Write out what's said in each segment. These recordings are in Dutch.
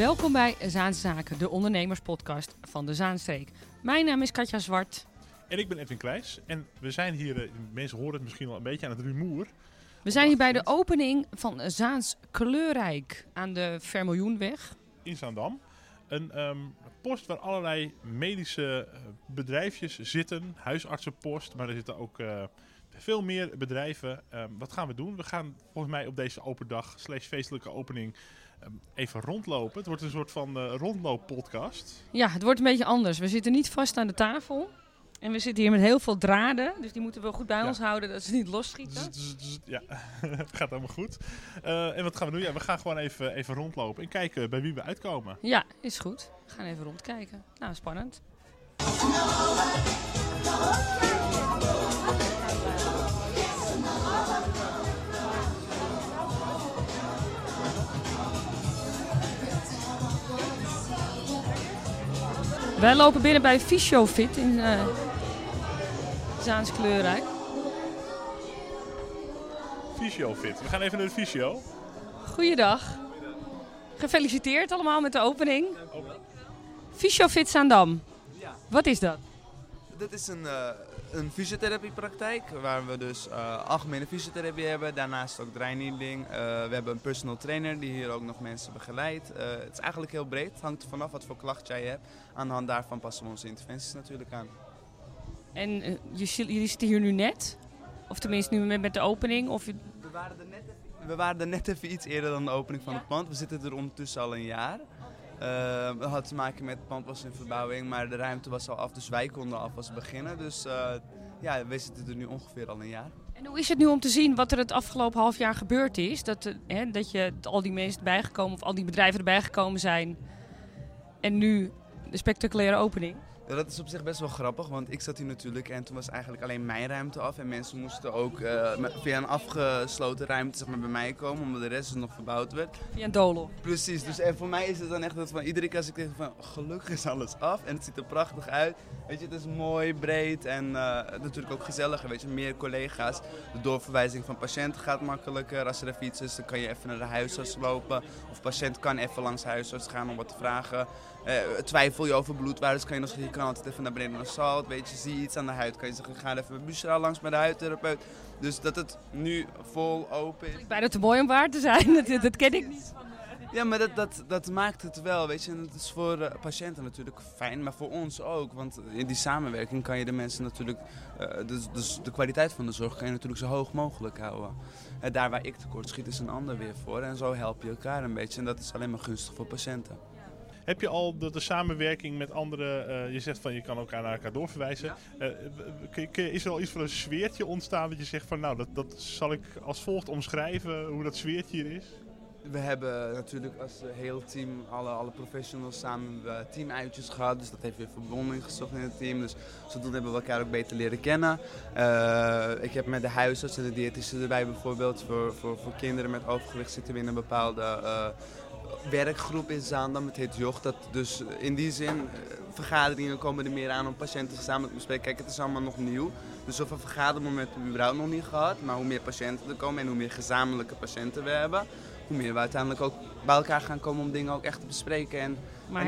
Welkom bij Zaanzaken, de ondernemerspodcast van de Zaanstreek. Mijn naam is Katja Zwart. En ik ben Edwin Kleijs. En we zijn hier, eh, mensen horen het misschien wel een beetje aan het rumoer. We zijn hier bij de opening van Zaans Kleurrijk aan de Vermiljoenweg. in Zaandam. Een ehm, post waar allerlei medische eh, bedrijfjes zitten. Huisartsenpost, maar er zitten ook eh, veel meer bedrijven. Ehm, wat gaan we doen? We gaan volgens mij op deze open dag, slash feestelijke opening, even rondlopen. Het wordt een soort van eh rondlooppodcast. Ja, het wordt een beetje anders. We zitten niet vast aan de tafel. En we zitten hier met heel veel draden, dus die moeten we goed bij Ja. ons houden dat ze niet losschieten. Ja, het gaat helemaal goed. Eh, en wat gaan we doen? Ja, we gaan gewoon even, even rondlopen en kijken bij wie we uitkomen. Ja, is goed. We gaan even rondkijken. Nou, spannend. Wij lopen binnen bij Fysiofit in eh Zaans Kleurrijk. Fysiofit. We gaan even naar de fysio. Goeiedag. Gefeliciteerd allemaal met de opening. Fysiofit Zaandam. Ja. Wat is dat? Dit is een, eh, een fysiotherapiepraktijk waar we dus eh, algemene fysiotherapie hebben. Daarnaast ook draaiening. Eh we hebben een personal trainer die hier ook nog mensen begeleidt. Eh, het is eigenlijk heel breed. Het hangt vanaf wat voor klacht jij hebt. Aan de hand daarvan passen we onze interventies natuurlijk aan. En jullie zitten hier nu net? Of tenminste nu met, de opening? Of, We waren, er net even, we waren er net even iets eerder dan de opening van Ja. het pand. We zitten er ondertussen al een jaar. Eh, dat had te maken met pand was in verbouwing, maar de ruimte was al af. Dus wij konden alvast beginnen. Dus eh, ja, we zitten er nu ongeveer al een jaar. en hoe is het nu om te zien wat er het afgelopen half jaar gebeurd is? Dat, eh, hè, dat je al die mensen erbij gekomen, of al die bedrijven erbij gekomen zijn. En nu de spectaculaire opening. Ja, dat is op zich best wel grappig, want ik zat hier natuurlijk en toen was eigenlijk alleen mijn ruimte af. En mensen moesten ook eh, via een afgesloten ruimte zeg maar, bij mij komen, omdat de rest dus nog verbouwd werd. Via een doolhof. Precies, dus en voor mij is het dan echt dat van iedere keer als ik denk van gelukkig is alles af en het ziet er prachtig uit. Weet je, het is mooi, breed en eh, natuurlijk ook gezelliger, weet je, meer collega's. De doorverwijzing van patiënten gaat makkelijker. Als er even iets is, dan kan je even naar de huisarts lopen. Of patiënt kan even langs de huisarts gaan om wat te vragen. Eh, twijfel je over bloedwaardes, kan je nog je kan altijd even naar beneden naar salt. Weet je, zie je iets aan de huid, kan je zeggen, ga even bij Bushra langs bij de huidtherapeut. Dus dat het nu vol open is. Bijna te mooi om waar te zijn. Dat, dat ken ik niet. Ja, maar dat, dat, dat maakt het wel, weet je. En het is voor eh, patiënten natuurlijk fijn, maar voor ons ook. Want in die samenwerking kan je de mensen natuurlijk... eh, dus, dus de kwaliteit van de zorg kan je natuurlijk zo hoog mogelijk houden. En daar waar ik tekort schiet is een ander weer voor. En zo help je elkaar een beetje. En dat is alleen maar gunstig voor patiënten. Heb je al de, de samenwerking met anderen, eh, je zegt van je kan elkaar naar elkaar doorverwijzen. Eh, je- is er al iets van een sfeertje ontstaan dat je zegt van nou dat, dat zal ik als volgt omschrijven hoe dat sfeertje hier is? We hebben natuurlijk als eh, heel team, alle, alle professionals samen eh, teamuitjes gehad. Dus dat heeft weer verbonding gezocht in het team. Dus zodoende hebben we elkaar ook beter leren kennen. Eh, ik heb met de huisarts en de diëtische erbij bijvoorbeeld. Voor, voor, voor kinderen met overgewicht zitten we in een bepaalde eh, werkgroep in Zaandam. Het heet JOG. Dat dus in die zin, eh, vergaderingen komen er meer aan om patiënten samen te bespreken. Kijk, het is allemaal nog nieuw. Dus zoveel vergadermomenten hebben we überhaupt nog niet gehad. Maar hoe meer patiënten er komen en hoe meer gezamenlijke patiënten we hebben, hoe meer we uiteindelijk ook bij elkaar gaan komen om dingen ook echt te bespreken en, Maar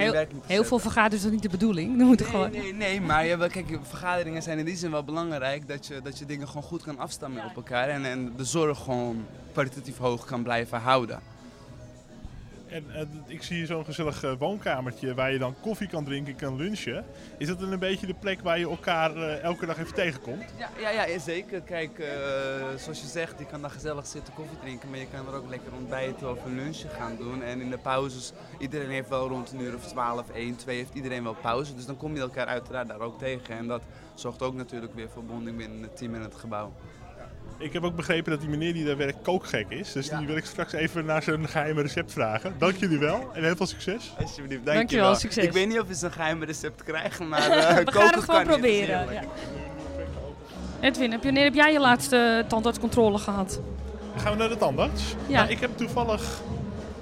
heel, veel vergaderen is dat niet de bedoeling. Dan moeten Nee, gewoon... nee, nee, maar ja, kijk, vergaderingen zijn in die zin wel belangrijk dat je, dat je dingen gewoon goed kan afstemmen op elkaar en, en de zorg gewoon kwalitatief hoog kan blijven houden. En eh, ik zie hier zo'n gezellig eh, woonkamertje waar je dan koffie kan drinken, kan lunchen. Is dat dan een beetje de plek waar je elkaar eh, elke dag even tegenkomt? Ja, ja, ja zeker. Kijk, zoals je zegt, je kan daar gezellig zitten koffie drinken, maar je kan er ook lekker ontbijten of een lunchje gaan doen. En in de pauzes, iedereen heeft wel rond een uur of 12, 1, 2 heeft iedereen wel pauze. Dus dan kom je elkaar uiteraard daar ook tegen. En dat zorgt ook natuurlijk weer voor bonding binnen het team en het gebouw. Ik heb ook begrepen dat die meneer die daar werkt kookgek is. Dus Ja. die wil ik straks even naar zijn geheime recept vragen. Dank jullie wel en heel veel succes. Alsjeblieft, Dankjewel, dankjewel. succes. Ik weet niet of we een geheim recept krijgen, maar eh We gaan het gewoon proberen. Ja. Edwin, heb je, wanneer heb jij je laatste tandartscontrole gehad? Gaan we naar de tandarts. Ja. Nou, ik heb toevallig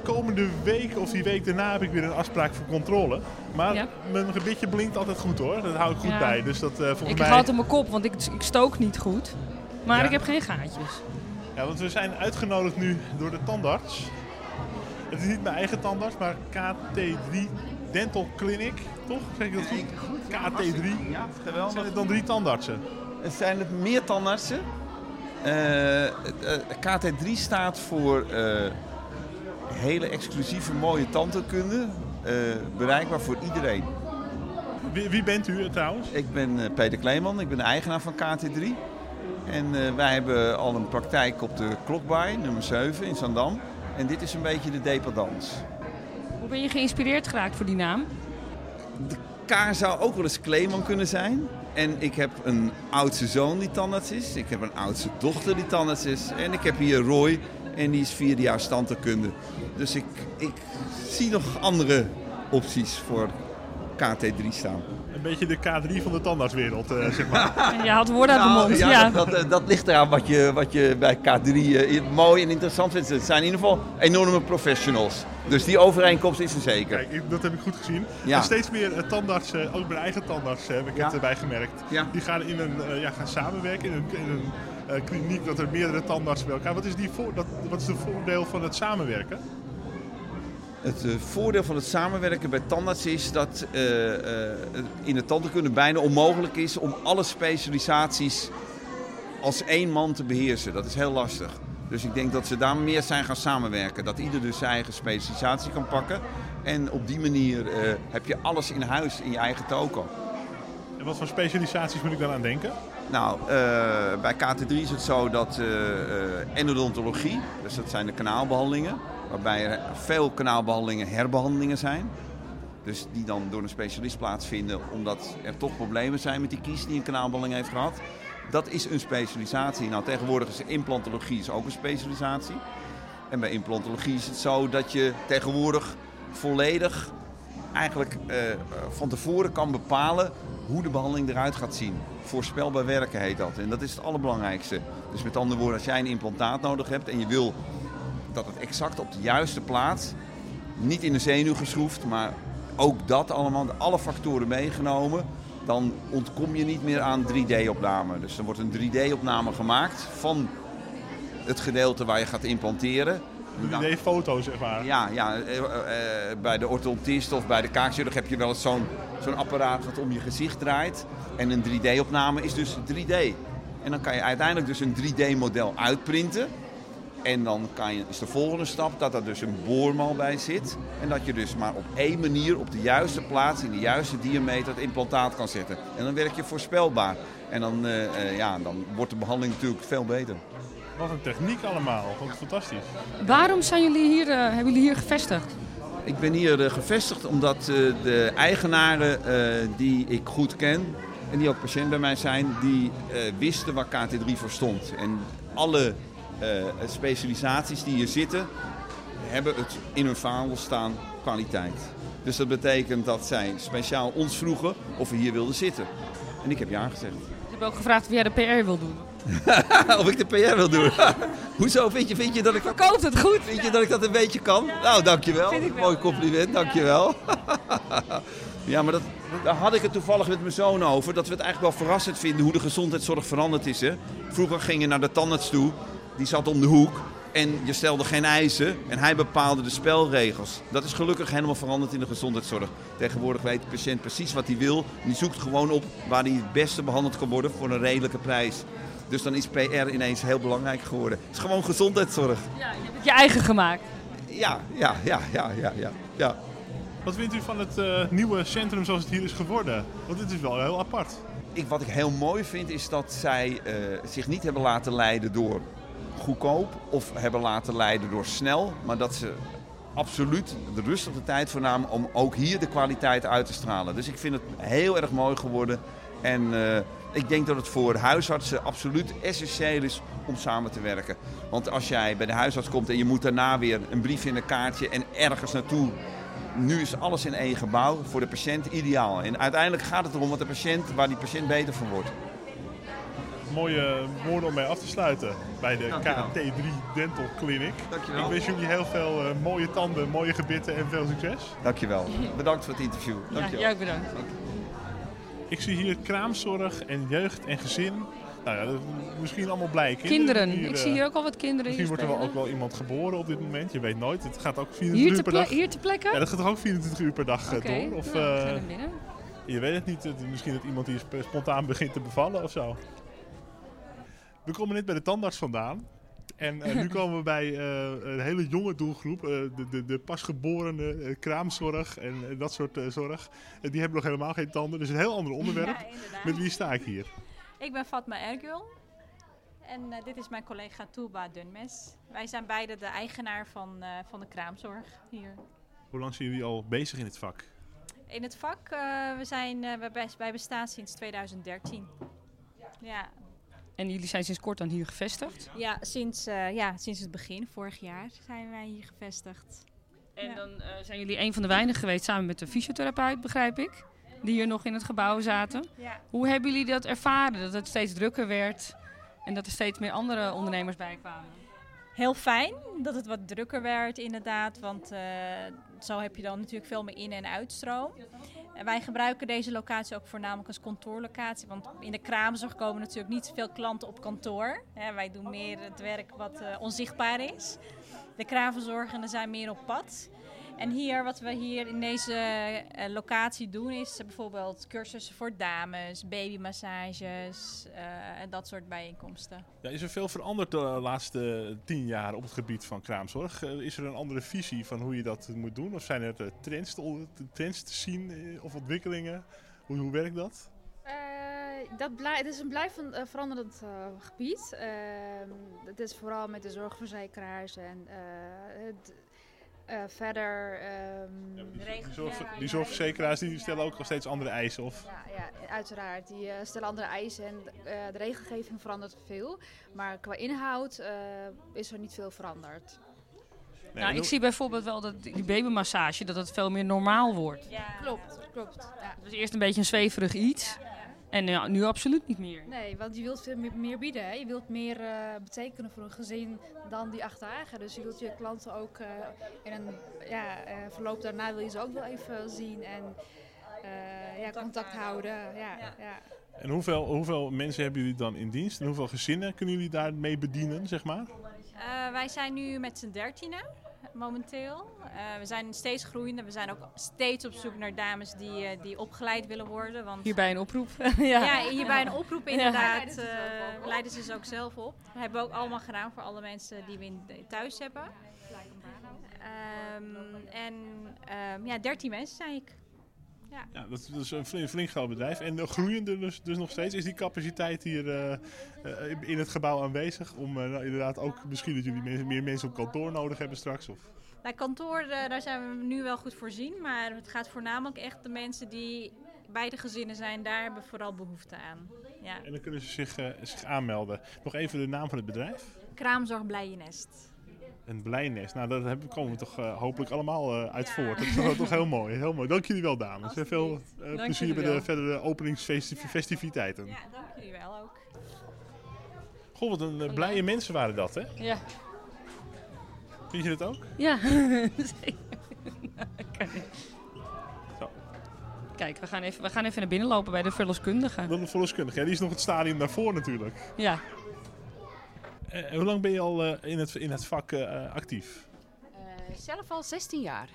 komende week of die week daarna heb ik weer een afspraak voor controle. Maar Ja. mijn gebitje blinkt altijd goed hoor. Dat hou ik goed Ja. bij. Dus dat eh volgens Ik mij... altijd mijn kop, want ik, ik stook niet goed. Maar Ja. ik heb geen gaatjes. Ja, want we zijn uitgenodigd nu door de tandarts. Het is niet mijn eigen tandarts, maar KT3 Dental Clinic, toch? Zeg ik dat goed? KT3. Ja, Zijn geweldig. het dan drie tandartsen? Er zijn er meer tandartsen. Eh, eh, KT3 staat voor eh, hele exclusieve mooie tandheelkunde. eh, bereikbaar voor iedereen. Wie, wie bent u trouwens? Ik ben Peter Kleeman, ik ben de eigenaar van KT3. En eh, wij hebben al een praktijk op de Klokbaai, nummer 7 in Zandam. En dit is een beetje de dependance. Hoe ben je geïnspireerd geraakt voor die naam? K zou ook wel eens Kleeman kunnen zijn. En ik heb een oudste zoon die tandarts is. Ik heb een oudste dochter die tandarts is. En ik heb hier Roy en die is vierde jaar standaardkunde. Dus ik, ik zie nog andere opties voor KT3 staan. Een beetje de K3 van de tandartswereld, eh, zeg maar. En je had woorden uit de Nou, mond. ja, Ja, Dat, dat, dat ligt eraan wat je, wat je bij K3 eh, mooi en interessant vindt. Het zijn in ieder geval enorme professionals. Dus die overeenkomst is er zeker. Kijk, dat heb ik goed gezien. Ja. En steeds meer eh, tandartsen, ook mijn eigen tandarts heb ik Ja. het erbij gemerkt. Ja. Die gaan, in een, eh, ja, gaan samenwerken in een, in een eh, kliniek dat er meerdere tandartsen bij elkaar. Wat is, die voor, dat, wat is het voordeel van het samenwerken? Het eh, voordeel van het samenwerken bij tandarts is dat eh, in de tandheelkunde bijna onmogelijk is om alle specialisaties als één man te beheersen. Dat is heel lastig. Dus ik denk dat ze daar meer zijn gaan samenwerken. Dat ieder dus zijn eigen specialisatie kan pakken. En op die manier heb je alles in huis in je eigen toko. En wat voor specialisaties moet ik dan aan denken? Nou, bij KT3 is het zo dat eh, endodontologie, dus dat zijn de kanaalbehandelingen, waarbij er veel kanaalbehandelingen herbehandelingen zijn. Dus die dan door een specialist plaatsvinden omdat er toch problemen zijn met die kies die een kanaalbehandeling heeft gehad. Dat is een specialisatie. Nou, tegenwoordig is implantologie is ook een specialisatie. En bij implantologie is het zo dat je tegenwoordig volledig eigenlijk eh, van tevoren kan bepalen hoe de behandeling eruit gaat zien. Voorspelbaar werken heet dat. En dat is het allerbelangrijkste. Dus met andere woorden, als jij een implantaat nodig hebt en je wil dat het exact op de juiste plaats, niet in de zenuw geschroefd, maar ook dat allemaal, alle factoren meegenomen, dan ontkom je niet meer aan 3D-opname. Dus er wordt een 3D-opname gemaakt van het gedeelte waar je gaat implanteren. Een Nou, idee foto, zeg maar. ja, ja eh, eh, bij de orthodontist of bij de kaakchirurg heb je wel eens zo'n zo'n apparaat wat om je gezicht draait. En een 3D-opname is dus 3D. En dan kan je uiteindelijk dus een 3D-model uitprinten. En dan kan je, is de volgende stap dat er dus een boormal bij zit. En dat je dus maar op één manier, op de juiste plaats, in de juiste diameter het implantaat kan zetten. En dan werk je voorspelbaar. En dan, eh, eh, ja, dan wordt de behandeling natuurlijk veel beter. Wat een techniek allemaal. Wat fantastisch. Waarom zijn jullie hier, eh, hebben jullie hier gevestigd? Ik ben hier eh, gevestigd omdat eh, de eigenaren eh, die ik goed ken en die ook patiënt bij mij zijn, die eh, wisten waar KT3 voor stond. En alle specialisaties die hier zitten, hebben het in hun vaandel staan kwaliteit. Dus dat betekent dat zij speciaal ons vroegen of we hier wilden zitten. En ik heb ja gezegd. Ze hebben ook gevraagd of jij de PR wil doen. of ik de PR wil doen. Hoezo? Vind je, vind je dat ik dat Verkoopt het goed? Vind je dat ik dat een beetje kan? Nou, dankjewel. ik wel. Mooi compliment, dankjewel. ja, maar dat, daar had ik het toevallig met mijn zoon over. Dat we het eigenlijk wel verrassend vinden hoe de gezondheidszorg veranderd is. Hè? Vroeger ging je naar de tandarts toe, die zat om de hoek. En je stelde geen eisen en hij bepaalde de spelregels. Dat is gelukkig helemaal veranderd in de gezondheidszorg. Tegenwoordig weet de patiënt precies wat hij wil. En die zoekt gewoon op waar hij het beste behandeld kan worden voor een redelijke prijs. Dus dan is PR ineens heel belangrijk geworden. Het is gewoon gezondheidszorg. Ja, je hebt het je eigen gemaakt. Ja, ja, ja, ja, ja, ja. ja. Wat vindt u van het eh, nieuwe centrum zoals het hier is geworden? Want dit is wel heel apart. Ik, wat ik heel mooi vind is dat zij eh, zich niet hebben laten leiden door goedkoop of hebben laten leiden door snel, maar dat ze absoluut de rust op de tijd voornamen om ook hier de kwaliteit uit te stralen. Dus ik vind het heel erg mooi geworden en eh, ik denk dat het voor huisartsen absoluut essentieel is om samen te werken. Want als jij bij de huisarts komt en je moet daarna weer een brief in een kaartje en ergens naartoe nu is alles in één gebouw voor de patiënt ideaal. En uiteindelijk gaat het erom wat de patiënt, waar die patiënt beter van wordt. Mooie woorden om mee af te sluiten bij de Dankjewel. KT3 Dental Clinic. Dankjewel. Ik wens jullie heel veel eh, mooie tanden, mooie gebitten en veel succes. Dankjewel. Bedankt voor het interview. Ja, Dankjewel. jij ook bedankt. Ik zie hier kraamzorg en jeugd en gezin. Nou ja, dat- misschien allemaal blij. Kinderen. hier, Ik eh, zie hier ook al wat kinderen Misschien hier wordt er wel ook wel iemand geboren op dit moment. Je weet nooit. Het gaat ook 24 Hier uur per dag. hier te plekken? Ja, dat gaat toch ook 24 uur per dag eh, Oké, door? Of nou, eh, binnen. je weet het niet. Misschien dat iemand hier sp- spontaan begint te bevallen of zo. We komen net bij de tandarts vandaan. En eh, nu komen we bij eh, een hele jonge doelgroep. eh, de, de, de pasgeborene kraamzorg en dat soort zorg. Die hebben nog helemaal geen tanden. Dus een heel ander onderwerp. Ja. Met wie sta ik hier? Ik ben Fatma Ergül. En dit is mijn collega Touba Dunmes. Wij zijn beide de eigenaar van, van de kraamzorg hier. Hoe lang zijn jullie al bezig in het vak? In het vak, we zijn, wij bestaan sinds 2013. Ja, En jullie zijn sinds kort dan hier gevestigd. ja, sinds, eh, ja, sinds het begin, vorig jaar, zijn wij hier gevestigd. En Ja. dan eh, zijn jullie een van de weinigen geweest samen met de fysiotherapeut, begrijp ik. Die hier nog in het gebouw zaten. Ja. Hoe hebben jullie dat ervaren? Dat het steeds drukker werd en dat er steeds meer andere ondernemers bij kwamen? Heel fijn dat het wat drukker werd, inderdaad. Want eh, zo heb je dan natuurlijk veel meer in- en uitstroom. En wij gebruiken deze locatie ook voornamelijk als kantoorlocatie. Want in de kraamzorg komen natuurlijk niet veel klanten op kantoor. Hè, wij doen meer het werk wat eh, onzichtbaar is. De kraamverzorgenden zijn meer op pad. En hier, wat we hier in deze eh, locatie doen, is eh, bijvoorbeeld cursussen voor dames, babymassages eh, en dat soort bijeenkomsten. Ja, is er veel veranderd de laatste tien jaar op het gebied van kraamzorg? Is er een andere visie van hoe je dat moet doen? Of zijn er trends te, on- trends te zien eh, of ontwikkelingen? Hoe, hoe werkt dat? Eh, dat blij, het is een blijvend veranderend eh, gebied. Ehm, het is vooral met de zorgverzekeraars en eh, het, eh, verder. ehm, Die, zorg, die zorgverzekeraars die stellen ook nog steeds andere eisen. Of, ja, ja, uiteraard. Die eh, stellen andere eisen en eh, de regelgeving verandert veel. Maar qua inhoud eh, is er niet veel veranderd. Nee, nou, ik zie bijvoorbeeld wel dat die babymassage, dat het veel meer normaal wordt. Klopt, klopt. Ja. Het was eerst een beetje een zweverig iets. En ja, nu absoluut niet meer. Nee, want je wilt veel meer, bieden. Hè? Je wilt meer eh, betekenen voor een gezin dan die acht dagen. Dus je wilt je klanten ook eh, in een ja, eh, verloop daarna wil je ze ook wel even zien en eh, ja, contact houden. Ja, Ja. ja. En hoeveel, hoeveel mensen hebben jullie dan in dienst? En hoeveel gezinnen kunnen jullie daarmee bedienen, zeg maar? Eh, wij zijn nu met z'n dertienen momenteel. Eh, we zijn steeds groeiende. We zijn ook steeds op zoek naar dames die, eh, die opgeleid willen worden. Want Hierbij een oproep. ja. ja. hierbij een oproep Ja. inderdaad. Leiden ze zelf eh, leiden ze ze ook zelf op. Dat hebben we ook allemaal gedaan voor alle mensen die we in, thuis hebben. Ehm, en ehm, ja, 13 mensen zei ik. Ja, dat is, dat is een flink, flink groot bedrijf. En groeiende dus, dus nog steeds. Is die capaciteit hier eh, eh, in het gebouw aanwezig? Om eh, nou, inderdaad ook misschien dat jullie meer mensen op kantoor nodig hebben straks? Of? Kantoor, daar zijn we nu wel goed voorzien. Maar het gaat voornamelijk echt de mensen die bij de gezinnen zijn, daar hebben we vooral behoefte aan. Ja. En dan kunnen ze zich, zich aanmelden. Nog even de naam van het bedrijf. Kraamzorg Blijenest. Een blijnest. Nou, daar komen we toch eh, hopelijk allemaal eh, uit Ja. voort. Dat is toch, toch heel mooi. Heel mooi. Dank jullie wel, dames. En veel eh, plezier bij de verdere openingsfestiviteiten. Ja, dank jullie wel ook. Goh, wat een blije mensen waren dat, hè? Ja. Vind je dat ook? Ja. Zeker. Kijk. Zo. Kijk, we gaan, even, we gaan even naar binnen lopen bij de verloskundige. De verloskundige. Ja, die is nog het stadium daarvoor natuurlijk. Ja. Eh, hoe lang ben je al eh, in, het, in het vak eh, actief? Eh, zelf al 16 jaar.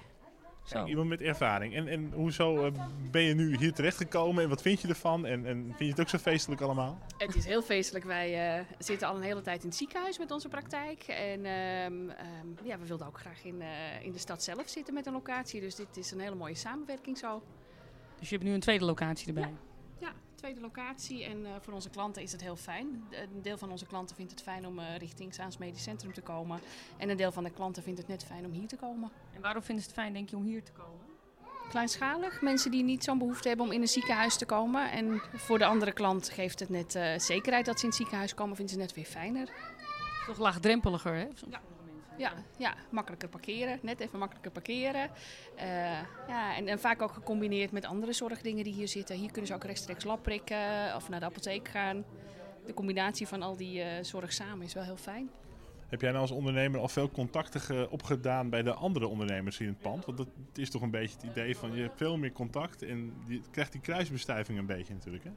Zo. Kijk, iemand met ervaring. En, en hoezo ben je nu hier terechtgekomen en wat vind je ervan? En, en vind je het ook zo feestelijk allemaal? Het is heel feestelijk. Wij eh, zitten al een hele tijd in het ziekenhuis met onze praktijk. En ehm, ehm, ja, we wilden ook graag in, eh, in de stad zelf zitten met een locatie. Dus dit is een hele mooie samenwerking zo. Dus je hebt nu een tweede locatie erbij. Ja, tweede locatie. En eh, voor onze klanten is het heel fijn. Een deel van onze klanten vindt het fijn om eh, richting Zaans Medisch Centrum te komen. En een deel van de klanten vindt het net fijn om hier te komen. En waarom vinden ze het fijn, denk je, om hier te komen? Kleinschalig, mensen die niet zo'n behoefte hebben om in een ziekenhuis te komen. En voor de andere klant geeft het net eh, zekerheid dat ze in het ziekenhuis komen, vinden ze net weer fijner. Toch laagdrempeliger, hè? Ja. Ja, ja, makkelijker parkeren. Net even makkelijker parkeren. Eh, ja, en, en vaak ook gecombineerd met andere zorgdingen die hier zitten. Hier kunnen ze ook rechtstreeks lab prikken of naar de apotheek gaan. De combinatie van al die eh, zorg samen is wel heel fijn. Heb jij nou als ondernemer al veel contacten ge- opgedaan bij de andere ondernemers in het pand? Want dat is toch een beetje het idee van je hebt veel meer contact en je krijgt die kruisbestuiving een beetje natuurlijk. Hè?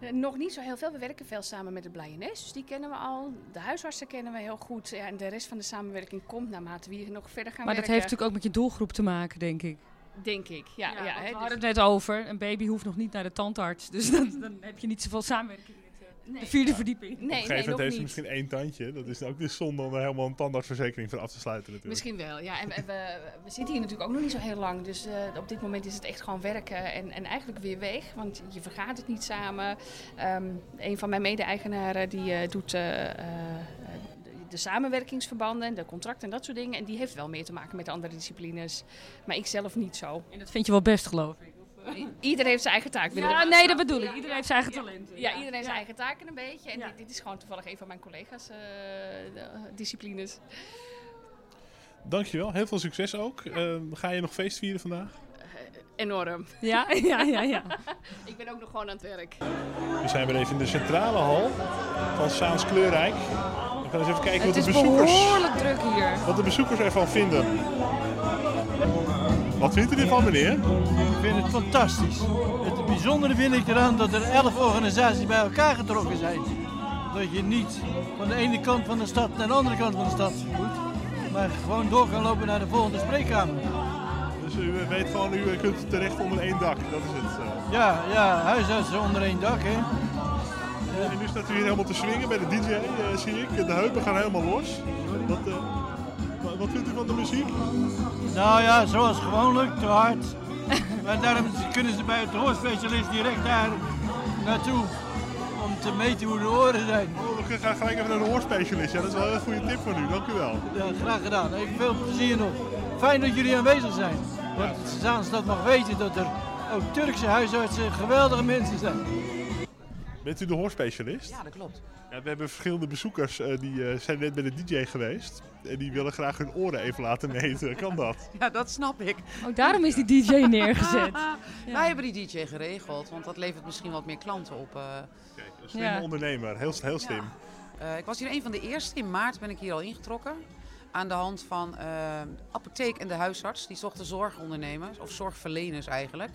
Eh, Nog niet zo heel veel. We werken veel samen met de Blijenes, dus die kennen we al. De huisartsen kennen we heel goed. Ja, en de rest van de samenwerking komt naarmate we hier nog verder gaan Maar dat werken. heeft natuurlijk ook met je doelgroep te maken, denk ik. Denk ik, ja. ja, hè, we dus- hadden het net over. Een baby hoeft nog niet naar de tandarts. Dus dan, dan heb je niet zoveel samenwerking eh, nee. de vierde verdieping. Op een Nee, gegeven nee, nog moment heeft ze misschien één tandje. Dat is ook dus zonde om er helemaal een tandartsverzekering voor af te sluiten natuurlijk. Misschien wel, ja. En we, we, we zitten hier natuurlijk ook nog niet zo heel lang. Dus eh, op dit moment is het echt gewoon werken en, en eigenlijk weer weg. Want je vergaat het niet samen. Ehm, een van mijn mede-eigenaren die eh, doet eh, de, de samenwerkingsverbanden, de contracten en dat soort dingen. En die heeft wel meer te maken met de andere disciplines. Maar ik zelf niet zo. En dat vind je wel best, geloof ik. I- Ieder heeft zijn eigen taak. binnen de Ja, maatschappij. nee, dat bedoel ik. Iedereen heeft zijn eigen talenten. Ja, iedereen heeft zijn eigen taken een beetje. En Ja. dit, dit is gewoon toevallig een van mijn collega's eh, de, eh, disciplines. Dankjewel, heel veel succes ook. Eh, ga je nog feest vieren vandaag? Enorm. Ja, ja, ja, ja. Ik ben ook nog gewoon aan het werk. We zijn weer even in de centrale hal van Saans Kleurrijk. We gaan eens even kijken wat Het de, is bezoekers, behoorlijk druk hier. wat de bezoekers ervan vinden. Wat vindt u ervan, meneer? Ik vind het fantastisch. Het bijzondere vind ik eraan dat er elf organisaties bij elkaar getrokken zijn. Dat je niet van de ene kant van de stad naar de andere kant van de stad moet, maar gewoon door kan lopen naar de volgende spreekkamer. Dus u weet gewoon, u kunt terecht onder één dak. Dat is het. eh. Ja, ja, huisartsen onder één dak, hè. En nu staat u hier helemaal te swingen bij de DJ, eh, zie ik. De heupen gaan helemaal los. Wat, eh, wa- wat vindt u van de muziek? Nou ja, zoals gewoonlijk, te hard. Maar daarom kunnen ze bij het hoorspecialist direct daar naartoe om te meten hoe de oren zijn. Oh, we gaan gelijk even naar de hoorspecialist. Ja, dat is wel een goede tip van u. Dank u wel. Ja, graag gedaan. Ik veel plezier nog. Fijn dat jullie aanwezig zijn. Dat Zaanstad mag weten dat er ook Turkse huisartsen geweldige mensen zijn. Bent u de hoorspecialist? Ja, dat klopt. Ja, we hebben verschillende bezoekers eh, die eh, zijn net bij de DJ geweest. En die willen graag hun oren even laten meten. Kan dat? Ja, dat snap ik. Ook daarom is die DJ neergezet. Wij hebben die DJ geregeld, want dat levert misschien wat meer klanten op. eh. Kijk, een slimme Ja. ondernemer. Heel, heel slim. Eh, ik was hier een van de eerste. In maart ben ik hier al ingetrokken. Aan de hand van eh, apotheek en de huisarts. Die zochten zorgondernemers, of zorgverleners eigenlijk.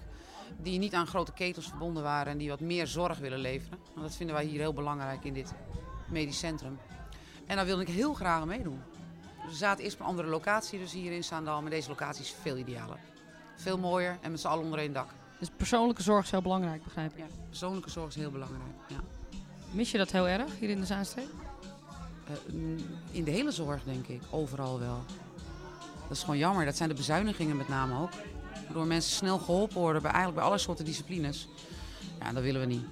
Die niet aan grote ketels verbonden waren en die wat meer zorg willen leveren. Want dat vinden wij hier heel belangrijk in dit medisch centrum. En daar wilde ik heel graag aan meedoen. We zaten eerst op een andere locatie, dus hier in Zaandam. Maar deze locatie is veel idealer. Veel mooier en met z'n allen onder één dak. Dus persoonlijke zorg is heel belangrijk, begrijp ik. Ja, persoonlijke zorg is heel belangrijk. Ja. Mis je dat heel erg hier in de Zaanstreek? Eh, mm, in de hele zorg, denk ik. Overal wel. Dat is gewoon jammer. Dat zijn de bezuinigingen met name ook. Waardoor mensen snel geholpen worden bij, eigenlijk bij alle soorten disciplines. Ja, dat willen we niet.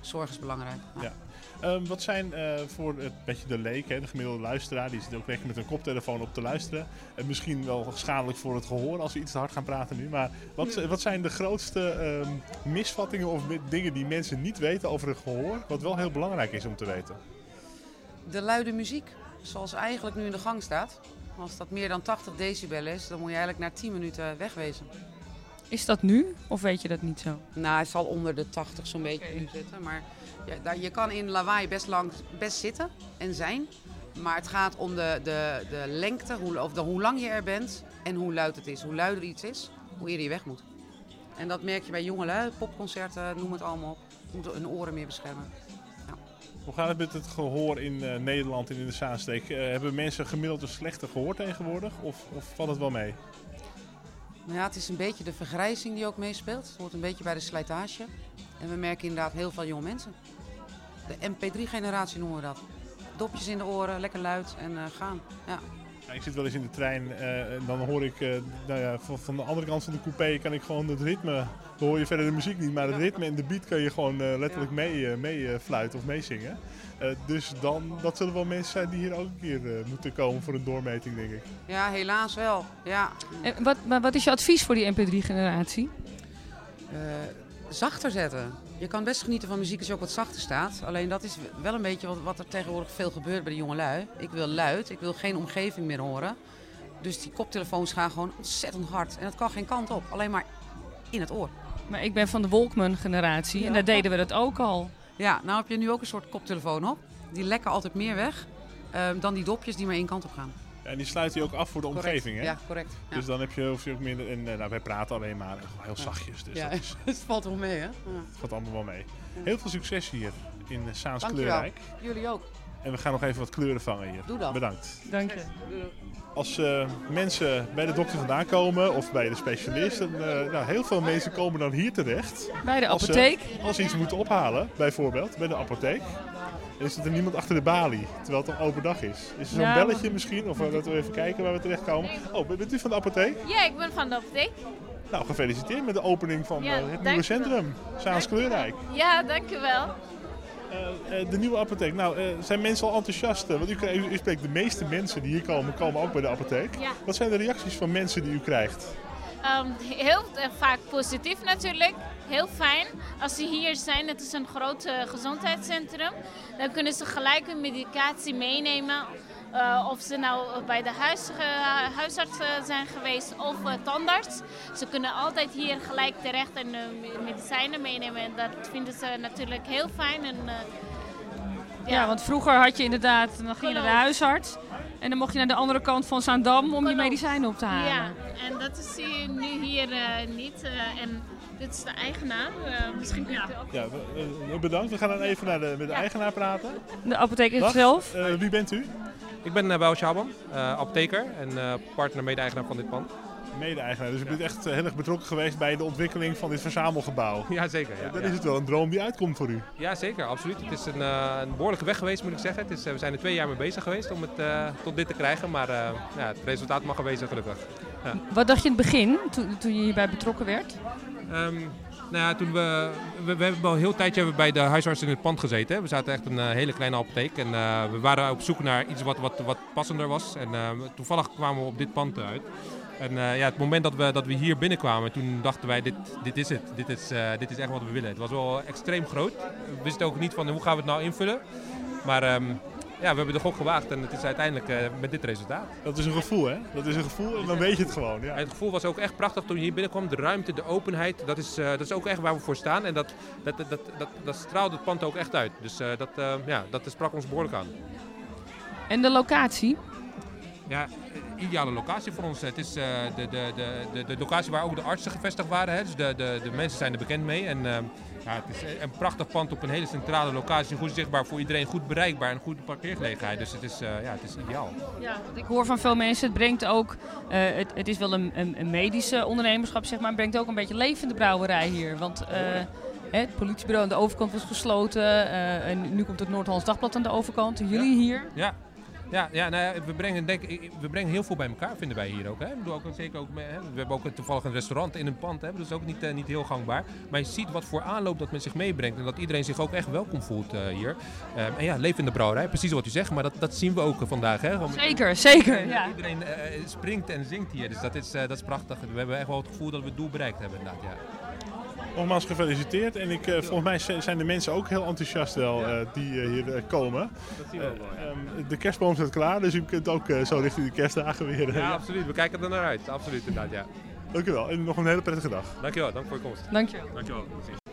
Zorg is belangrijk. Ja. Ja. Ehm, wat zijn eh, voor het beetje de leek, hè, de gemiddelde luisteraar, die zit ook echt met een koptelefoon op te luisteren. En misschien wel schadelijk voor het gehoor als we iets te hard gaan praten nu. Maar wat, wat zijn de grootste ehm, misvattingen of dingen die mensen niet weten over het gehoor, wat wel heel belangrijk is om te weten? De luide muziek, zoals eigenlijk nu in de gang staat. Als dat meer dan 80 decibel is, dan moet je eigenlijk na 10 minuten wegwezen. Is dat nu of weet je dat niet zo? Nou, het zal onder de 80 zo'n beetje nu zitten. Maar ja, je kan in lawaai best, lang, best zitten en zijn. Maar het gaat om de, de, de lengte, hoe, of de, hoe lang je er bent en hoe luid het is. Hoe luider iets is, hoe eerder je weg moet. En dat merk je bij jongelui, popconcerten, noem het allemaal op. Je moet hun oren meer beschermen. Hoe gaat het met het gehoor in eh, Nederland en in de Zaanstreek? Eh, hebben mensen gemiddeld een slechter gehoor tegenwoordig of, of valt het wel mee? Nou ja, het is een beetje de vergrijzing die ook meespeelt. Het hoort een beetje bij de slijtage. En we merken inderdaad heel veel jonge mensen. De MP3-generatie noemen we dat. Dopjes in de oren, lekker luid en eh, gaan. Ja. Ja, ik zit wel eens in de trein eh, en dan hoor ik, eh, nou ja, van, van de andere kant van de coupé kan ik gewoon het ritme, dan hoor je verder de muziek niet, maar het ritme en de beat kan je gewoon eh, letterlijk mee, mee fluiten of meezingen. Eh, dus dan, dat zullen wel mensen zijn die hier ook een keer moeten komen voor een doormeting, denk ik. ja, helaas wel. Ja. En wat, maar wat is je advies voor die MP3-generatie? Eh, zachter zetten. Je kan best genieten van muziek als je ook wat zachter staat. Alleen dat is wel een beetje wat, wat er tegenwoordig veel gebeurt bij de jongelui. Ik wil luid, ik wil geen omgeving meer horen. Dus die koptelefoons gaan gewoon ontzettend hard. En dat kan geen kant op, alleen maar in het oor. Maar ik ben van de Walkman-generatie en daar deden we dat ook al. Ja, nou heb je nu ook een soort koptelefoon op. Die lekken altijd meer weg ehm, dan die dopjes die maar één kant op gaan. En die sluit je ook af voor de Correct. omgeving, hè? Ja, correct. Ja. Dus dan heb je, hoef je ook minder... En, eh, nou, wij praten alleen maar heel zachtjes, dus ja, dat is, het valt wel mee, hè? Ja. valt allemaal wel mee. Heel veel succes hier in eh, Saans Dankjewel. Kleurrijk. Jullie ook. En we gaan nog even wat kleuren vangen hier. Doe dat. Bedankt. Dank je. Als eh, mensen bij de dokter vandaan komen of bij de specialist, dan, eh, nou, heel veel mensen komen dan hier terecht. Bij de Als ze- apotheek. Als ze iets moeten ophalen, bijvoorbeeld, bij de apotheek. En is er niemand achter de balie, terwijl het een open dag is. Is er zo'n Ja, belletje misschien? Of eh, dat we even kijken waar we terechtkomen. Oh, bent u van de apotheek? Ja, ik ben van de apotheek. Nou, gefeliciteerd met de opening van Ja, eh, het nieuwe centrum. Saans Kleurrijk. Ja, dankjewel. Eh, eh, de nieuwe apotheek. Nou, eh, zijn mensen al enthousiast? Eh, Want u, u, u spreekt de meeste mensen die hier komen, komen ook bij de apotheek. Ja. Wat zijn de reacties van mensen die u krijgt? Ehm, heel eh, vaak positief natuurlijk. Heel fijn. Als ze hier zijn, het is een groot gezondheidscentrum. Dan kunnen ze gelijk hun medicatie meenemen. Eh, of ze nou bij de huis, eh, huisarts eh, zijn geweest of tandarts. Ze kunnen altijd hier gelijk terecht en me- medicijnen meenemen. En dat vinden ze natuurlijk heel fijn. En, eh, Ja. want vroeger had je inderdaad, dan ging je naar de huisarts. En dan mocht je naar de andere kant van Zaandam om je medicijnen op te halen. Ja, en dat is nu hier niet. en dit is de eigenaar. Eh, misschien. Ja, eh, bedankt. We gaan dan even naar de, met de eigenaar praten. De apotheek Dag. zelf. Eh, wie bent u? Ik ben uh, Bouw Schaban, uh, apotheker en uh, partner mede-eigenaar van dit pand. Mede-eigenaar, dus u bent echt eh, heel erg betrokken geweest bij de ontwikkeling van dit verzamelgebouw. Ja, zeker. Ja, dan ja. is het wel een droom die uitkomt voor u. Ja, zeker, absoluut. Het is een, uh, een behoorlijke weg geweest, moet ik zeggen. Het is, uh, we zijn er twee jaar mee bezig geweest om het uh, tot dit te krijgen, maar ja, het resultaat mag er wezen, gelukkig. Ja. Wat dacht je in het begin, toen, toen je hierbij betrokken werd? Um, nou ja, toen we, we, hebben al een heel tijdje bij de huisarts in het pand gezeten. We zaten echt een uh, hele kleine apotheek en uh, we waren op zoek naar iets wat, wat, wat passender was. En uh, toevallig kwamen we op dit pand uit. En ja, het moment dat we, dat we hier binnenkwamen, toen dachten wij, dit, dit is het. Dit is, dit is echt wat we willen. Het was wel extreem groot. We wisten ook niet van hoe gaan we het nou invullen. Maar um, ja, we hebben de gok gewaagd en het is uiteindelijk uh, met dit resultaat. Dat is een gevoel, hè? Dat is een gevoel en dan weet je het gewoon. Ja. Het gevoel was ook echt prachtig toen je hier binnenkwam. De ruimte, de openheid, dat is, uh, dat is ook echt waar we voor staan. En dat, dat, dat, dat, dat straalde het pand ook echt uit. Dus uh, dat, ja, dat sprak ons behoorlijk aan. En de locatie? Ja, ideale locatie voor ons. Het is uh, de, de, de, de, de locatie waar ook de artsen gevestigd waren. Hè. Dus de, de, de mensen zijn er bekend mee. En uh, ja, het is een prachtig pand op een hele centrale locatie. Goed zichtbaar voor iedereen, goed bereikbaar en goede parkeergelegenheid. Dus het is, uh, ja, het is ideaal. Ja, ik hoor van veel mensen, het brengt ook, uh, het, het is wel een, een, medische ondernemerschap, zeg maar, het brengt ook een beetje levende brouwerij hier. Want het politiebureau aan de overkant was gesloten en nu komt het Noord-Hollands Dagblad aan de overkant. En jullie ja. hier? Ja, ja, ja nou ja, we, brengen, denk, we brengen heel veel bij elkaar, vinden wij hier ook. Hè? We, ook, zeker ook hè? we hebben ook toevallig een restaurant in een pand, hè? dat is ook niet, uh, niet heel gangbaar. Maar je ziet wat voor aanloop dat men zich meebrengt en dat iedereen zich ook echt welkom voelt uh, hier. Uh, en ja, leven in de brouwerij, precies wat u zegt, maar dat, dat zien we ook vandaag. Hè? Zeker, zeker. Ja. Iedereen eh, springt en zingt hier, dus dat is, dat is prachtig. We hebben echt wel het gevoel dat we het doel bereikt hebben inderdaad. Ja. Nogmaals gefeliciteerd. En ik, uh, volgens mij zijn de mensen ook heel enthousiast wel uh, die uh, hier komen. Dat zien we ook wel, ja. um, de kerstboom staat klaar, dus u kunt ook zo richting de kerstdagen weer. Ja, absoluut. We kijken er naar uit. Absoluut, inderdaad, ja. Dank u wel. En nog een hele prettige dag. Dankjewel. Dank voor je komst. Dankjewel. Dankjewel.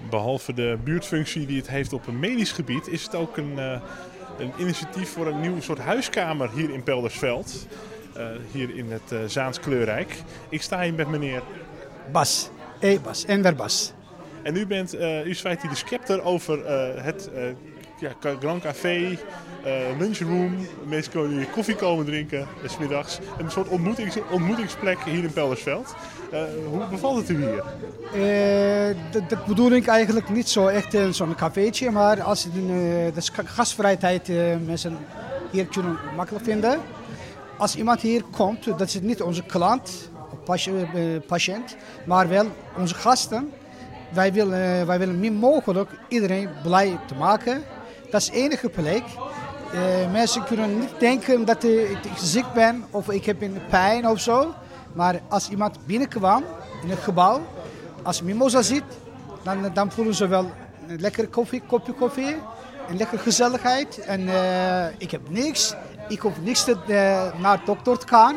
Behalve de buurtfunctie die het heeft op een medisch gebied, is het ook een, een initiatief voor een nieuw soort huiskamer hier in Peldersveld. hier in het Zaans Kleurrijk. Ik sta hier met meneer... Bas. E-Bas. Enver Bas. En u bent, uh, u hier de scepter over uh, het uh, ja, Grand Café, lunchroom. Mensen kunnen hier koffie komen drinken, s middags. Een soort ontmoetings, ontmoetingsplek hier in Peldersveld. hoe bevalt het u hier? dat, bedoel ik eigenlijk niet zo echt in zo'n cafeetje, maar als het, de gastvrijheid mensen hier kunnen makkelijk vinden. Als iemand hier komt, dat is niet onze klant, patiënt, maar wel onze gasten. Wij willen, wij willen min mogelijk iedereen blij te maken. Dat is de enige plek. Uh, mensen kunnen niet denken dat ik ziek ben of ik heb een pijn of zo. Maar als iemand binnenkwam in het gebouw, als Mimosa ziet, dan, dan voelen ze wel een lekkere koffie, kopje koffie. Een lekkere gezelligheid. En ik heb niks. Ik hoef niks te, naar de dokter te gaan.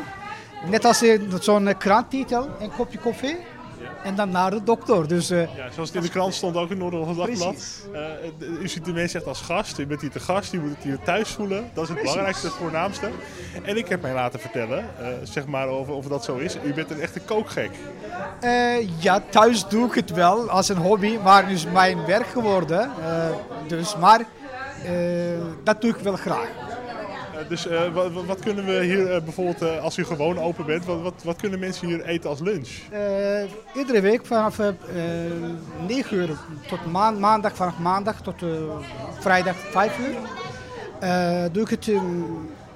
Net als zo'n kranttitel, een kopje koffie. En dan naar de dokter. Dus, eh, Ja, zoals het in de krant stond ook in Noord-Holland Dagblad. Eh, d- u ziet de mensen echt als gast. U bent hier te gast, u moet het hier thuis voelen. Dat is het belangrijkste, het voornaamste. En ik heb mij laten vertellen, eh, zeg maar of, of dat zo is. U bent een echte kookgek. ja, thuis doe ik het wel als een hobby, maar nu is mijn werk geworden. Dus, maar dat doe ik wel graag. Eh, dus eh, wat, wat kunnen we hier eh, bijvoorbeeld, als u gewoon open bent, wat, wat, wat kunnen mensen hier eten als lunch? Iedere week vanaf eh 9 uur tot maan- maandag, vanaf maandag tot vrijdag 5 uur. doe ik het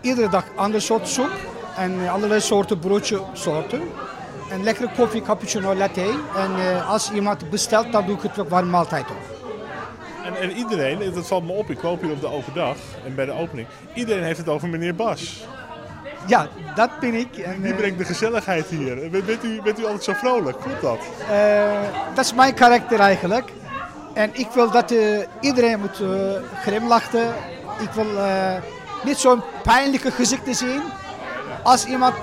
iedere dag ander soort soep en allerlei soorten broodje soorten. En lekkere koffie, cappuccino, latte. En als iemand bestelt, dan doe ik het ook warm maaltijd op. En, en iedereen, dat valt me op, ik loop hier op de open dag en bij de opening. Iedereen heeft het over meneer Bas. Ja, dat ben ik. En, Die eh, brengt de gezelligheid hier. Bent, bent u, bent u altijd zo vrolijk? Klopt dat? Eh, dat is mijn karakter eigenlijk. En ik wil dat eh, iedereen moet glimlachen. Ik wil niet zo'n pijnlijke gezichten zien. Als iemand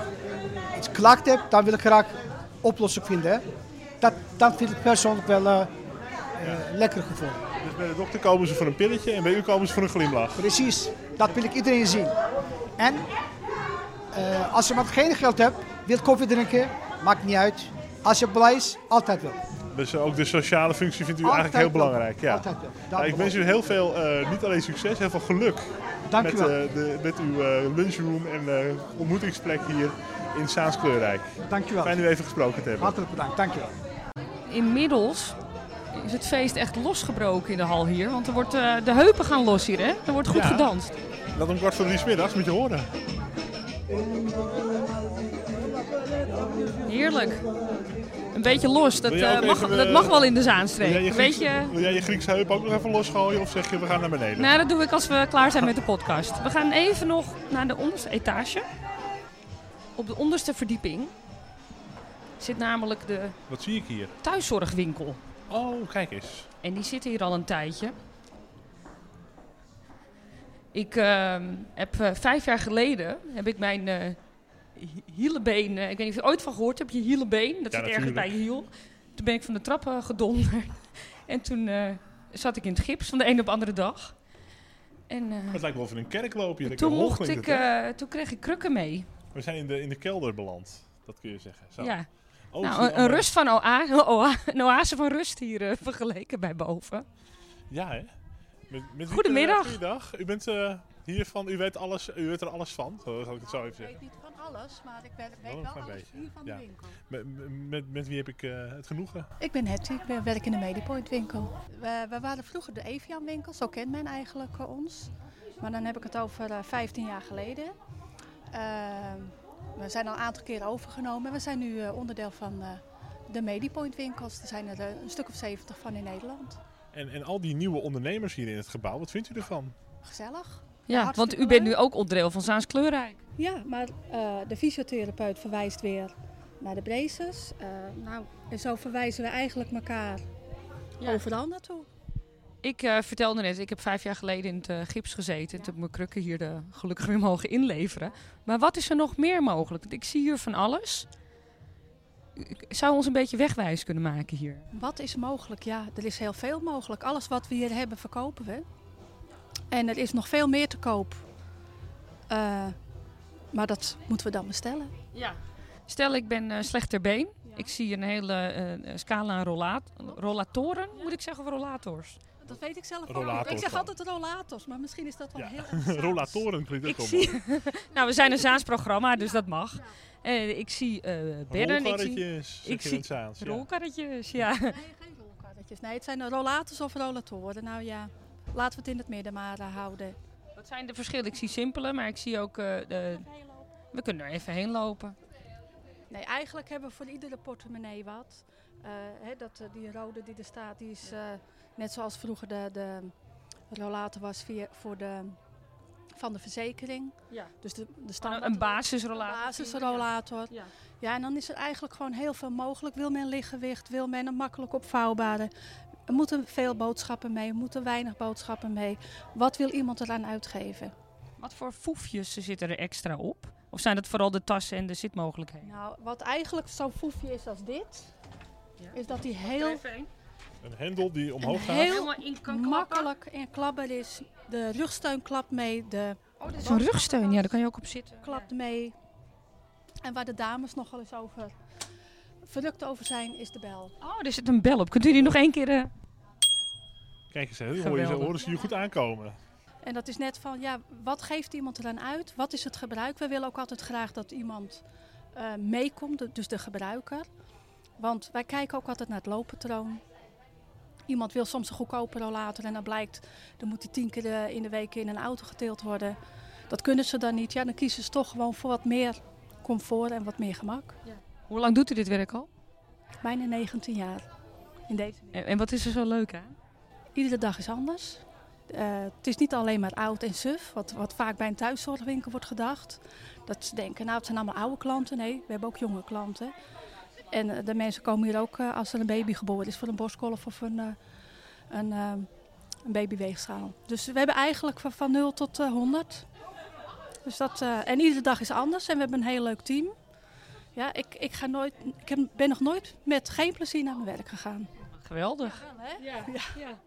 iets klacht heeft, dan wil ik graag oplossing vinden. Dat, dan vind ik persoonlijk wel lekker gevoel. Dus bij de dokter komen ze voor een pilletje en bij u komen ze voor een glimlach. Precies, dat wil ik iedereen zien. En eh, als iemand geen geld hebt, wil koffie drinken, maakt niet uit. Als je blij is, altijd wel. Dus ook de sociale functie vindt u Altijd eigenlijk heel wel. belangrijk. Ja. Altijd wel. Ja, ik wens u heel veel, eh, niet alleen succes, heel veel geluk. Dank u met, wel. eh, de, met uw eh, lunchroom en eh, ontmoetingsplek hier in Saans Kleurrijk. Dank u wel. Fijn u even gesproken te hebben. Hartelijk bedankt, dank je wel. Inmiddels is het feest echt losgebroken in de hal hier. Want er wordt, eh, de heupen gaan los hier, hè? Er wordt goed Ja. gedanst. Dat om kwart voor drie middags, moet je horen. Heerlijk. Een beetje los, dat, Wil eh, mag, even, dat eh, mag wel in de Wil Zaanstreek. jij, je Grieks, beetje... wil jij je Griekse heup ook nog even losgooien of zeg je we gaan naar beneden? Nou, dat doe ik als we klaar zijn met de podcast. We gaan even nog naar de onderste etage. Op de onderste verdieping zit namelijk de Wat zie ik hier? thuiszorgwinkel. Oh, kijk eens. En die zitten hier al een tijdje. Ik ehm, heb eh, vijf jaar geleden heb ik mijn eh hi- hielenbeen, eh, ik weet niet of je ooit van gehoord hebt, je hielenbeen, dat Ja, zit ergens bij je hiel. Toen ben ik van de trappen gedonderd. en toen zat ik in het gips van de een op de andere dag. En Het lijkt wel of in een kerk lopen hier. toen, mocht ik, het, toen kreeg ik krukken mee. We zijn in de, in de kelder beland. Dat kun je zeggen. Zo. Ja. Oh, nou, een, een allemaal- rust van oa oa- een oase van rust hier eh, vergeleken bij boven. Ja, hè? Met, met wie Goedemiddag. U bent eh, hiervan, u weet, alles, u weet er alles van. Zal ik het zo even zeggen. niet van alles, maar ik weet, Wel weet wel alles hier van ja. de winkel. Met, met, met wie heb ik eh, het genoegen? Ik ben Hetty, ik ben, werk in de Medipoint winkel. We, we waren vroeger de Evian winkel, zo kent men eigenlijk eh, ons. Maar dan heb ik het over eh, 15 jaar geleden. We zijn al een aantal keren overgenomen en we zijn nu eh, onderdeel van eh, de Medipoint winkels. Er zijn er eh, een stuk of 70 van in Nederland. En, en al die nieuwe ondernemers hier in het gebouw, wat vindt u ervan? Gezellig. Ja, want u bent nu ook onderdeel van Zaans Kleurrijk. Ja, maar eh, de fysiotherapeut verwijst weer naar de braces. Eh, nou, en zo verwijzen we eigenlijk elkaar overal naartoe. Ik eh, vertelde net, ik heb vijf jaar geleden in het eh, gips gezeten. Toen heb ik mijn krukken hier de, gelukkig weer mogen inleveren. Maar wat is er nog meer mogelijk? Want ik zie hier van alles. Ik zou ons een beetje wegwijs kunnen maken hier. Wat is mogelijk? Ja, er is heel veel mogelijk. Alles wat we hier hebben, verkopen we. En er is nog veel meer te koop. Eh, maar dat moeten we dan bestellen. Ja. Stel, ik ben eh slecht ter been. Ik zie een hele eh, scala rollatoren, moet ik zeggen, of rollators? Dat weet ik zelf ook. Ik zeg dan. altijd rollators, maar misschien is dat wel heel erg. Rollatoren klinkt ook wel nou, we zijn een Zaans programma, dus dat mag. Eh, ik zie eh bedden. Ik zie, ik zie Zaans, ja. rolkarretjes, ja. Nee, geen rolkarretjes. Nee, het zijn de rollators of rollatoren. Nou ja, laten we het in het midden maar houden. Wat zijn de verschillen? Ik zie simpele, maar ik zie ook... eh, de, we kunnen er even heen lopen. Nee, eigenlijk hebben we voor iedere portemonnee wat. Eh, hè, dat, die rode die er staat, die is eh, net zoals vroeger de, de rollator was via, voor de, van de verzekering. Ja. Dus de, de standaard Een basisrollator. basisrollator. Ja. Ja, en dan is er eigenlijk gewoon heel veel mogelijk. Wil men lichtgewicht, wil men een makkelijk opvouwbare. Er moeten veel boodschappen mee, er moeten weinig boodschappen mee. Wat wil iemand eraan uitgeven? Wat voor foefjes zitten er extra op? Of zijn het vooral de tassen en de zitmogelijkheden? Nou, wat eigenlijk zo'n foefje is als dit. is dat hij heel, Een hendel die omhoog gaat. heel makkelijk in klapbaar is. De rugsteun klapt mee, de Oh, dit is een rugsteun, ja, daar kan je ook op zitten. klapt mee. En waar de dames nogal eens over verrukt over zijn, is de bel. Oh, er zit een bel op. Kunt u die nog één keer... eh, Kijk eens, hè, hoor je, Geweldig. horen ze hier goed aankomen. En dat is net van, ja, wat geeft iemand eraan uit? Wat is het gebruik? We willen ook altijd graag dat iemand eh, meekomt, dus de gebruiker. Want wij kijken ook altijd naar het looppatroon. Iemand wil soms een goedkope rollator en dan blijkt, dan moet die tien keer in de week in een auto geteeld worden. Dat kunnen ze dan niet. Ja, dan kiezen ze toch gewoon voor wat meer comfort en wat meer gemak. Hoe lang doet u dit werk al? Bijna 19 jaar in deze En, en wat is er zo leuk aan? Iedere dag is anders. Eh, het is niet alleen maar oud en suf, wat, wat vaak bij een thuiszorgwinkel wordt gedacht. Dat ze denken, nou het zijn allemaal oude klanten. Nee, we hebben ook jonge klanten. En eh, de mensen komen hier ook eh, als er een baby geboren is voor een borstkolf of een, eh, een, een babyweegschaal. Dus we hebben eigenlijk van, van 0 tot eh, 100. Dus dat, eh, en iedere dag is anders en we hebben een heel leuk team. Ja, ik, ik, ga nooit, ik ben nog nooit met geen plezier naar mijn werk gegaan. Geweldig. Ja, ja.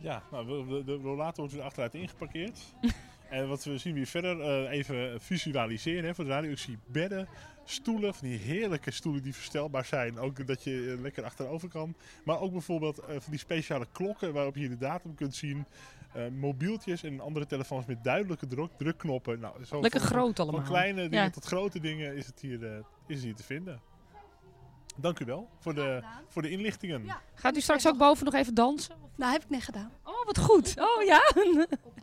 Ja, nou, we- we- de rollator wordt weer achteruit ingeparkeerd. en wat we zien weer verder, eh, even visualiseren hè, voor de radio. Ik zie bedden, stoelen, van die heerlijke stoelen die verstelbaar zijn. Ook dat je eh, lekker achterover kan. Maar ook bijvoorbeeld eh, van die speciale klokken waarop je de datum kunt zien. Eh, mobieltjes en andere telefoons met duidelijke druk, drukknoppen. Nou, zo Lekker van- groot van allemaal. kleine dingen Ja. tot grote dingen is het hier, eh, is het hier te vinden. Dank u wel voor de, voor de inlichtingen. Gaat u straks ook boven nog even dansen? Nou, heb ik net gedaan. Oh, wat goed. Oh ja. Op, eh,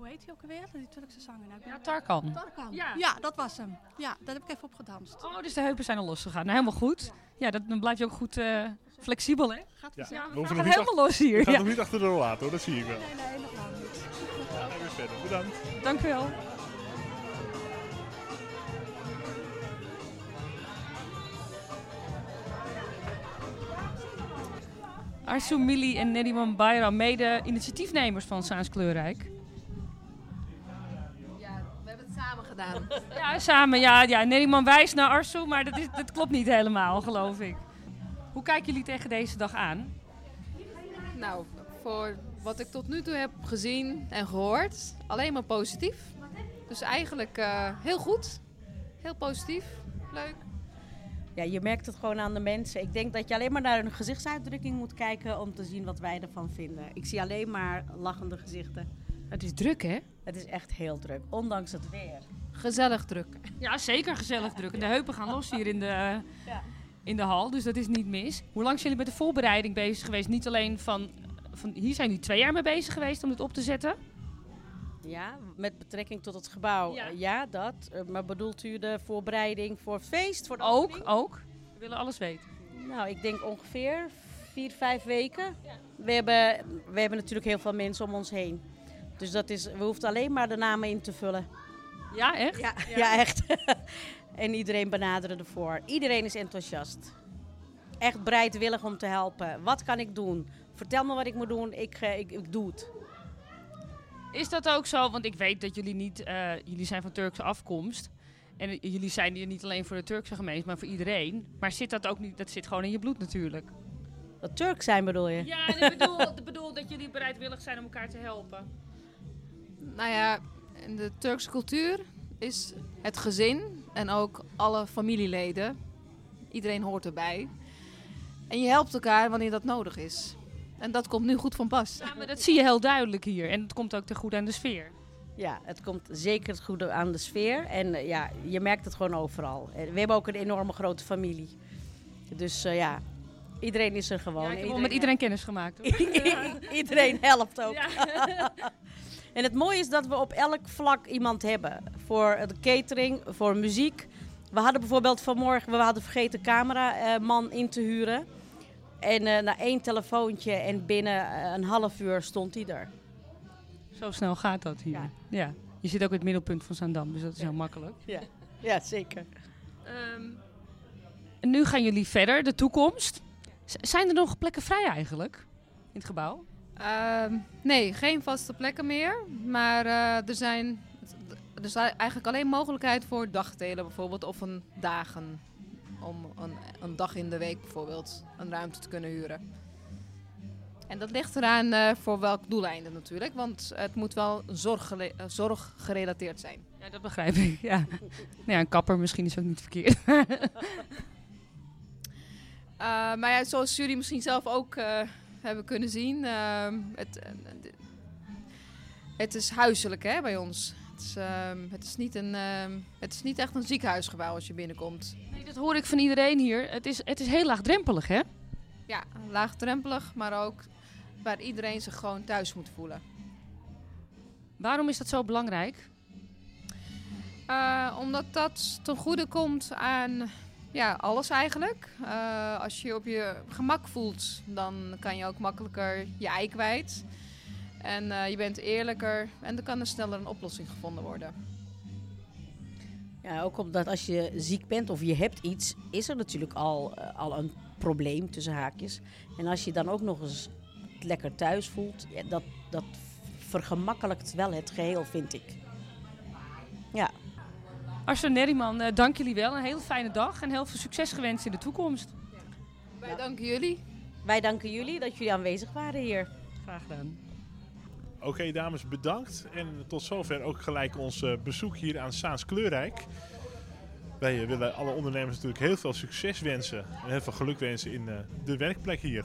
hoe heet hij ook alweer? Die Turkse zanger. Nou, ik ben- Ja, Tarkan. Tarkan. Ja. Ja. dat was hem. Ja, daar heb ik even op gedanst. Oh, dus de heupen zijn al losgegaan. Nou, helemaal goed. Ja, dat, dan blijf je ook goed eh, flexibel, hè? Gaat Ja, Ja, we gaan helemaal los hier. We gaan Ja. nog niet achter de rollator, dat zie ik wel. Nee, nee, nog lang niet. Ja, gaan we verder. Bedankt. Dank u wel. Arsu Mili en Neriman Bayram, mede initiatiefnemers van Saans Kleurrijk. Gedaan. Ja, samen. Ja, ja. Neriman wijst naar Arsu, maar dat, is, dat klopt niet helemaal, geloof ik. Hoe kijken jullie tegen deze dag aan? Nou, voor wat ik tot nu toe heb gezien en gehoord, alleen maar positief. Dus eigenlijk eh, heel goed. Heel positief. Leuk. Ja, je merkt het gewoon aan de mensen. Ik denk dat je alleen maar naar hun gezichtsuitdrukking moet kijken om te zien wat wij ervan vinden. Ik zie alleen maar lachende gezichten. Het is druk, hè? Het is echt heel druk, ondanks het weer. Gezellig druk. Ja, zeker gezellig druk. En de heupen gaan los hier in de, in de hal, dus dat is niet mis. Hoe lang zijn jullie met de voorbereiding bezig geweest? Niet alleen van, van... Hier zijn jullie twee jaar mee bezig geweest om dit op te zetten? Ja, met betrekking tot het gebouw. Ja, dat. Eh, Maar bedoelt u de voorbereiding voor het feest? Voor de Ook, opening? ook. We willen alles weten. Nou, ik denk ongeveer vier, vijf weken. We, hebben, we hebben natuurlijk heel veel mensen om ons heen. Dus dat is, we hoeven alleen maar de namen in te vullen. Ja, echt? Ja, ja. echt. en iedereen benaderen ervoor. Iedereen is enthousiast. Echt bereidwillig om te helpen. Wat kan ik doen? Vertel me wat ik moet doen. Ik, eh, ik, ik doe het. Is dat ook zo? Want ik weet dat jullie niet... eh, jullie zijn van Turkse afkomst. En jullie zijn hier niet alleen voor de Turkse gemeenschap, maar voor iedereen. Maar zit dat ook niet... Dat zit gewoon in je bloed natuurlijk. Dat Turk zijn bedoel je? Ja, ik bedoel, ik bedoel dat jullie bereidwillig zijn om elkaar te helpen. Nou ja, in de Turkse cultuur is het gezin en ook alle familieleden. Iedereen hoort erbij. En je helpt elkaar wanneer dat nodig is. En dat komt nu goed van pas. Ja, maar dat zie je heel duidelijk hier. En het komt ook ten goede aan de sfeer. Ja, het komt zeker het goede aan de sfeer. En eh, ja, je merkt het gewoon overal. Eh, We hebben ook een enorme grote familie. Dus eh, ja, iedereen is er gewoon. Ja, ik heb wel met iedereen kennis gemaakt. Hoor. iedereen helpt ook. Ja. en het mooie is dat we op elk vlak iemand hebben. Voor de catering, voor muziek. We hadden bijvoorbeeld vanmorgen, we hadden vergeten cameraman in te huren. En eh, na één telefoontje en binnen eh, een half uur stond hij er. Zo snel gaat dat hier. Ja. Je zit ook in het middelpunt van Zaandam, dus dat is heel makkelijk. Ja, ja zeker. Ehm, en nu gaan jullie verder, de toekomst. Z- zijn er nog plekken vrij eigenlijk in het gebouw? Ehm, nee, geen vaste plekken meer. Maar eh, er zijn er is eigenlijk alleen mogelijkheid voor dagdelen bijvoorbeeld of een dagen. om een, een dag in de week bijvoorbeeld een ruimte te kunnen huren. En dat ligt eraan eh, voor welk doeleinde natuurlijk, want het moet wel zorggele- eh, zorggerelateerd zijn. Ja, dat begrijp ik. Ja. nou ja, een kapper misschien is ook niet verkeerd. Uh, maar ja, zoals jullie misschien zelf ook uh, hebben kunnen zien, uh, het, het is huiselijk hè, bij ons. Het is, ehm, het, is niet een, ehm, het is niet echt een ziekenhuisgebouw als je binnenkomt. Nee, dat hoor ik van iedereen hier. Het is, het is heel laagdrempelig, hè? Ja, laagdrempelig, maar ook waar iedereen zich gewoon thuis moet voelen. Waarom is dat zo belangrijk? Uh, omdat dat ten goede komt aan ja, alles eigenlijk. Uh, als je je op je gemak voelt, dan kan je ook makkelijker je ei kwijt. En uh, je bent eerlijker en dan kan er sneller een oplossing gevonden worden. Ja, ook omdat als je ziek bent of je hebt iets, is er natuurlijk al, uh, al een probleem tussen haakjes. En als je dan ook nog eens lekker thuis voelt, dat, dat vergemakkelijkt wel het geheel, vind ik. Ja. Arsen Nerriman, uh, dank jullie wel. Een hele fijne dag en heel veel succes gewenst in de toekomst. Wij danken jullie. Wij danken jullie dat jullie aanwezig waren hier. Graag gedaan. Oké okay, dames, bedankt. En tot zover ook gelijk ons uh, bezoek hier aan Saans Kleurrijk. Wij uh, willen alle ondernemers natuurlijk heel veel succes wensen. En heel veel geluk wensen in uh, de werkplek hier.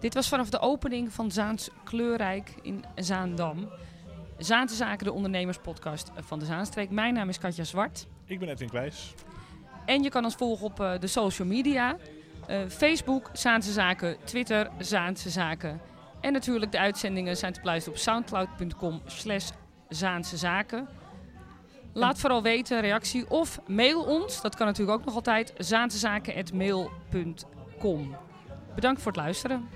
Dit was vanaf de opening van Zaans Kleurrijk in Zaandam. Zaanse Zaken, de ondernemerspodcast van de Zaanstreek. Mijn naam is Katja Zwart. Ik ben Edwin Kwijs. En je kan ons volgen op uh, de social media. Uh, Facebook, Zaanse Zaken, Twitter, Zaanse Zaken. En natuurlijk de uitzendingen zijn te beluisteren op soundcloud.com slash Zaanse Zaken. Laat vooral weten, reactie of mail ons. Dat kan natuurlijk ook nog altijd. zaansezaken.mail.com Bedankt voor het luisteren.